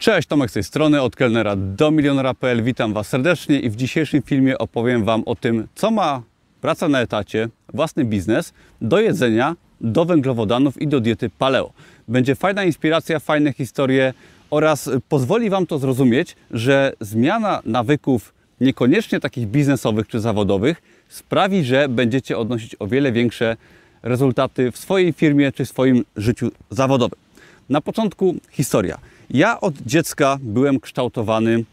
Cześć, Tomek z tej strony, od kelnera do milionera.pl. Witam Was serdecznie i w dzisiejszym filmie opowiem Wam o tym, co ma praca na etacie, własny biznes, do jedzenia, do węglowodanów i do diety paleo. Będzie fajna inspiracja, fajne historie oraz pozwoli Wam to zrozumieć, że zmiana nawyków niekoniecznie takich biznesowych czy zawodowych sprawi, że będziecie odnosić o wiele większe rezultaty w swojej firmie czy swoim życiu zawodowym. Na początku historia. Ja od dziecka byłem kształtowany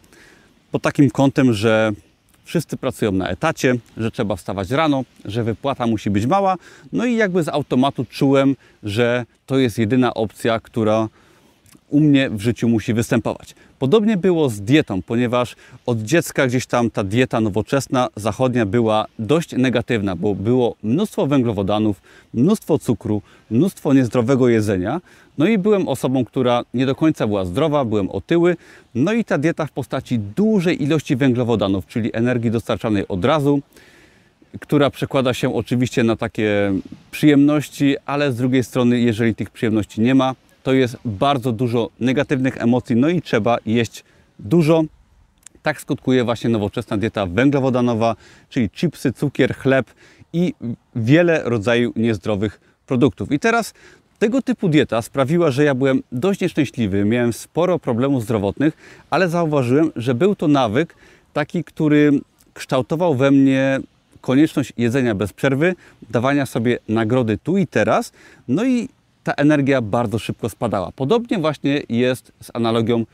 pod takim kątem, że wszyscy pracują na etacie, że trzeba wstawać rano, że wypłata musi być mała. No i jakby z automatu czułem, że to jest jedyna opcja, która u mnie w życiu musi występować. Podobnie było z dietą, ponieważ od dziecka gdzieś tam ta dieta nowoczesna, zachodnia była dość negatywna, bo było mnóstwo węglowodanów, mnóstwo cukru, mnóstwo niezdrowego jedzenia. No i byłem osobą, która nie do końca była zdrowa, byłem otyły. No i ta dieta w postaci dużej ilości węglowodanów, czyli energii dostarczanej od razu, która przekłada się oczywiście na takie przyjemności, ale z drugiej strony, jeżeli tych przyjemności nie ma, to jest bardzo dużo negatywnych emocji, no i trzeba jeść dużo. Tak skutkuje właśnie nowoczesna dieta węglowodanowa, czyli chipsy, cukier, chleb i wiele rodzajów niezdrowych produktów. I teraz tego typu dieta sprawiła, że ja byłem dość nieszczęśliwy, miałem sporo problemów zdrowotnych, ale zauważyłem, że był to nawyk taki, który kształtował we mnie konieczność jedzenia bez przerwy, dawania sobie nagrody tu i teraz, no i ta energia bardzo szybko spadała. Podobnie właśnie jest z analogią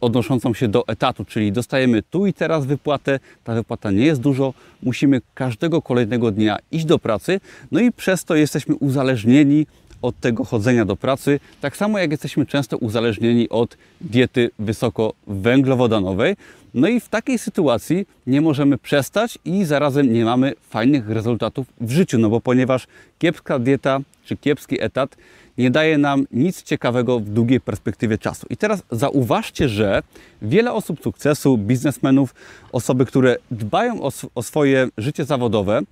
odnoszącą się do etatu, czyli dostajemy tu i teraz wypłatę, ta wypłata nie jest dużo, musimy każdego kolejnego dnia iść do pracy, no i przez to jesteśmy uzależnieni od tego chodzenia do pracy, tak samo jak jesteśmy często uzależnieni od diety wysokowęglowodanowej. No i w takiej sytuacji nie możemy przestać i zarazem nie mamy fajnych rezultatów w życiu, no bo ponieważ kiepska dieta czy kiepski etat nie daje nam nic ciekawego w długiej perspektywie czasu. I teraz zauważcie, że wiele osób sukcesu, biznesmenów, osoby, które dbają o, o swoje życie zawodowe,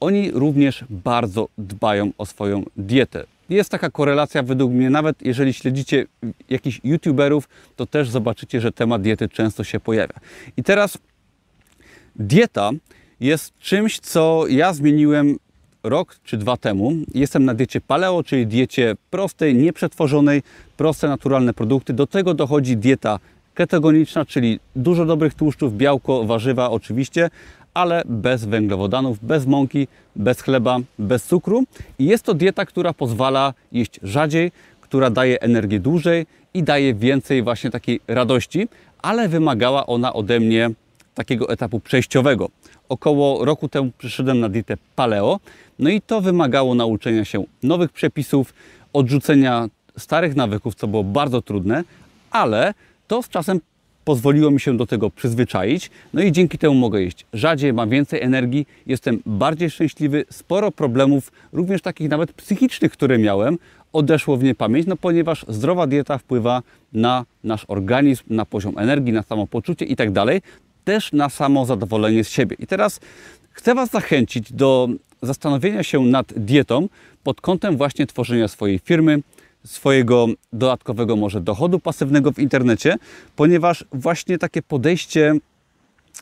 oni również bardzo dbają o swoją dietę. Jest taka korelacja według mnie, nawet jeżeli śledzicie jakichś youtuberów, to też zobaczycie, że temat diety często się pojawia. I teraz dieta jest czymś, co ja zmieniłem rok czy dwa temu. Jestem na diecie paleo, czyli diecie prostej, nieprzetworzonej, proste, naturalne produkty. Do tego dochodzi dieta ketogeniczna, czyli dużo dobrych tłuszczów, białko, warzywa oczywiście, ale bez węglowodanów, bez mąki, bez chleba, bez cukru. I jest to dieta, która pozwala jeść rzadziej, która daje energię dłużej i daje więcej właśnie takiej radości, ale wymagała ona ode mnie takiego etapu przejściowego. Około roku temu przyszedłem na dietę paleo, no i to wymagało nauczenia się nowych przepisów, odrzucenia starych nawyków, co było bardzo trudne, ale to z czasem pozwoliło mi się do tego przyzwyczaić. No i dzięki temu mogę jeść rzadziej, mam więcej energii, jestem bardziej szczęśliwy. Sporo problemów, również takich nawet psychicznych, które miałem, odeszło w niepamięć, no ponieważ zdrowa dieta wpływa na nasz organizm, na poziom energii, na samopoczucie i tak dalej, też na samo zadowolenie z siebie. I teraz chcę Was zachęcić do zastanowienia się nad dietą pod kątem właśnie tworzenia swojej firmy, swojego dodatkowego może dochodu pasywnego w internecie, ponieważ właśnie takie podejście,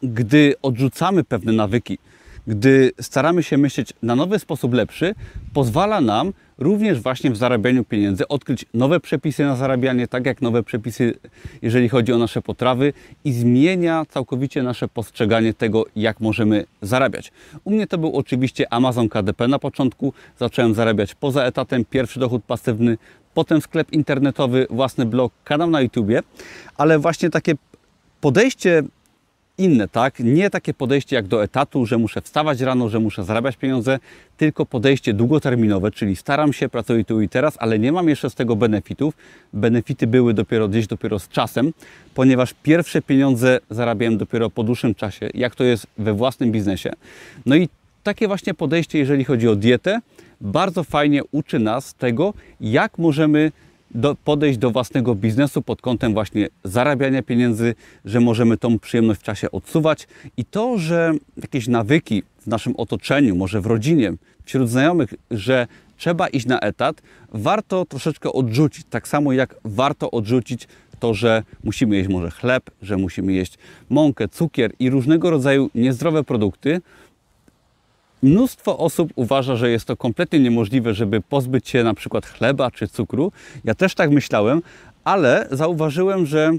gdy odrzucamy pewne nawyki, gdy staramy się myśleć na nowy sposób lepszy, pozwala nam również właśnie w zarabianiu pieniędzy odkryć nowe przepisy na zarabianie, tak jak nowe przepisy, jeżeli chodzi o nasze potrawy i zmienia całkowicie nasze postrzeganie tego, jak możemy zarabiać. U mnie to był oczywiście Amazon KDP na początku. Zacząłem zarabiać poza etatem, pierwszy dochód pasywny, potem sklep internetowy, własny blog, kanał na YouTubie, ale właśnie takie podejście inne, tak? Nie takie podejście jak do etatu, że muszę wstawać rano, że muszę zarabiać pieniądze, tylko podejście długoterminowe, czyli staram się, pracuję tu i teraz, ale nie mam jeszcze z tego benefitów. Benefity były dopiero gdzieś dopiero z czasem, ponieważ pierwsze pieniądze zarabiałem dopiero po dłuższym czasie, jak to jest we własnym biznesie. No i takie właśnie podejście, jeżeli chodzi o dietę, bardzo fajnie uczy nas tego, jak możemy do, podejść do własnego biznesu pod kątem właśnie zarabiania pieniędzy, że możemy tą przyjemność w czasie odsuwać i to, że jakieś nawyki w naszym otoczeniu, może w rodzinie, wśród znajomych, że trzeba iść na etat, warto troszeczkę odrzucić. Tak samo jak warto odrzucić to, że musimy jeść może chleb, że musimy jeść mąkę, cukier i różnego rodzaju niezdrowe produkty, Mnóstwo osób uważa, że jest to kompletnie niemożliwe, żeby pozbyć się na przykład chleba czy cukru. Ja też tak myślałem, ale zauważyłem, że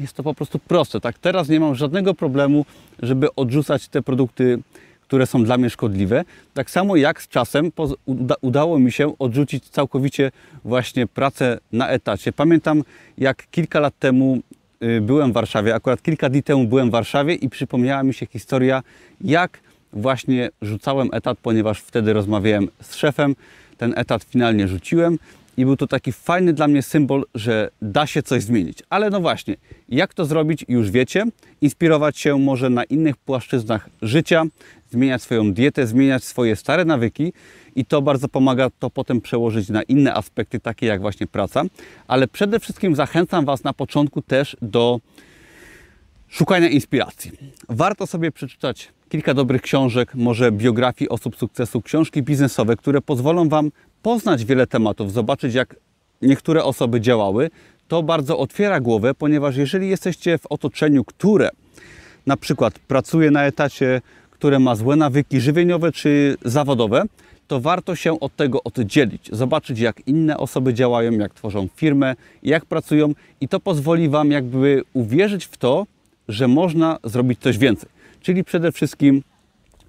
jest to po prostu proste. Tak teraz nie mam żadnego problemu, żeby odrzucać te produkty, które są dla mnie szkodliwe. Tak samo jak z czasem uda udało mi się odrzucić całkowicie właśnie pracę na etacie. Pamiętam jak kilka lat temu y, byłem w Warszawie, akurat kilka dni temu byłem w Warszawie i przypomniała mi się historia, jak właśnie rzucałem etat, ponieważ wtedy rozmawiałem z szefem. Ten etat finalnie rzuciłem i był to taki fajny dla mnie symbol, że da się coś zmienić. Ale no właśnie, jak to zrobić, już wiecie. Inspirować się może na innych płaszczyznach życia, zmieniać swoją dietę, zmieniać swoje stare nawyki i to bardzo pomaga to potem przełożyć na inne aspekty, takie jak właśnie praca. Ale przede wszystkim zachęcam Was na początku też do szukania inspiracji. Warto sobie przeczytać kilka dobrych książek, może biografii osób sukcesu, książki biznesowe, które pozwolą Wam poznać wiele tematów, zobaczyć jak niektóre osoby działały. To bardzo otwiera głowę, ponieważ jeżeli jesteście w otoczeniu, które na przykład pracuje na etacie, które ma złe nawyki żywieniowe czy zawodowe, to warto się od tego oddzielić, zobaczyć jak inne osoby działają, jak tworzą firmę, jak pracują i to pozwoli Wam jakby uwierzyć w to, że można zrobić coś więcej. Czyli przede wszystkim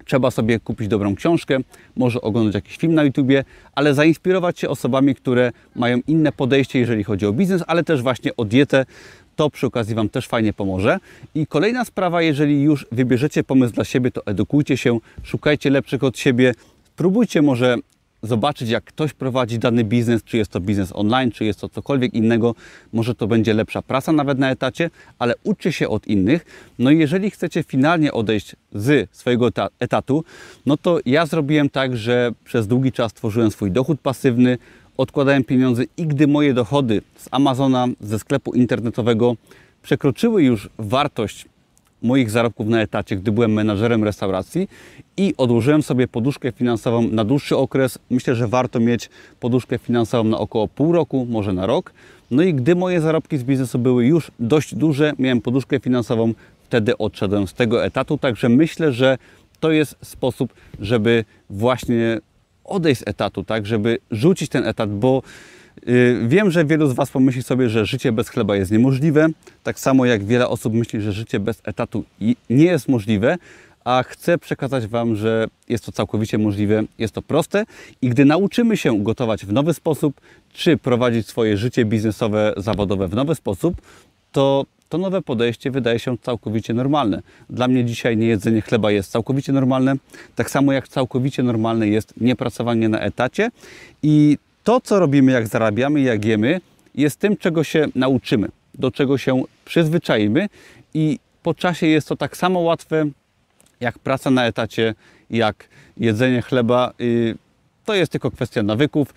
trzeba sobie kupić dobrą książkę, może oglądać jakiś film na YouTubie, ale zainspirować się osobami, które mają inne podejście, jeżeli chodzi o biznes, ale też właśnie o dietę. To przy okazji Wam też fajnie pomoże. I kolejna sprawa, jeżeli już wybierzecie pomysł dla siebie, to edukujcie się, szukajcie lepszych od siebie, spróbujcie może zobaczyć, jak ktoś prowadzi dany biznes, czy jest to biznes online, czy jest to cokolwiek innego. Może to będzie lepsza praca nawet na etacie, ale uczcie się od innych. No i jeżeli chcecie finalnie odejść z swojego etatu, no to ja zrobiłem tak, że przez długi czas tworzyłem swój dochód pasywny, odkładałem pieniądze i gdy moje dochody z Amazona, ze sklepu internetowego przekroczyły już wartość moich zarobków na etacie, gdy byłem menadżerem restauracji i odłożyłem sobie poduszkę finansową na dłuższy okres. Myślę, że warto mieć poduszkę finansową na około pół roku, może na rok. No i gdy moje zarobki z biznesu były już dość duże, miałem poduszkę finansową, wtedy odszedłem z tego etatu. Także myślę, że to jest sposób, żeby właśnie odejść z etatu, tak, żeby rzucić ten etat, bo wiem, że wielu z Was pomyśli sobie, że życie bez chleba jest niemożliwe, tak samo jak wiele osób myśli, że życie bez etatu nie jest możliwe, a chcę przekazać Wam, że jest to całkowicie możliwe, jest to proste. I gdy nauczymy się gotować w nowy sposób, czy prowadzić swoje życie biznesowe, zawodowe w nowy sposób, to to nowe podejście wydaje się całkowicie normalne. Dla mnie dzisiaj niejedzenie chleba jest całkowicie normalne, tak samo jak całkowicie normalne jest niepracowanie na etacie. I to, co robimy, jak zarabiamy, jak jemy, jest tym, czego się nauczymy, do czego się przyzwyczaimy i po czasie jest to tak samo łatwe, jak praca na etacie, jak jedzenie chleba. To jest tylko kwestia nawyków,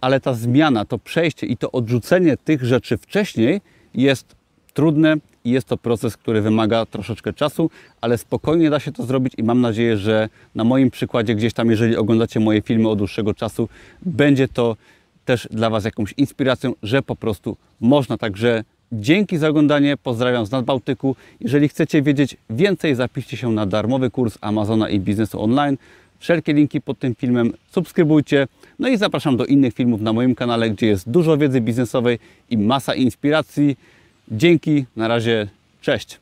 ale ta zmiana, to przejście i to odrzucenie tych rzeczy wcześniej jest trudne i jest to proces, który wymaga troszeczkę czasu, ale spokojnie da się to zrobić i mam nadzieję, że na moim przykładzie gdzieś tam, jeżeli oglądacie moje filmy od dłuższego czasu, będzie to też dla Was jakąś inspiracją, że po prostu można. Także dzięki za oglądanie, pozdrawiam z Nadbałtyku. Jeżeli chcecie wiedzieć więcej, zapiszcie się na darmowy kurs Amazona i biznesu online. Wszelkie linki pod tym filmem subskrybujcie. No i zapraszam do innych filmów na moim kanale, gdzie jest dużo wiedzy biznesowej i masa inspiracji. Dzięki, na razie, cześć.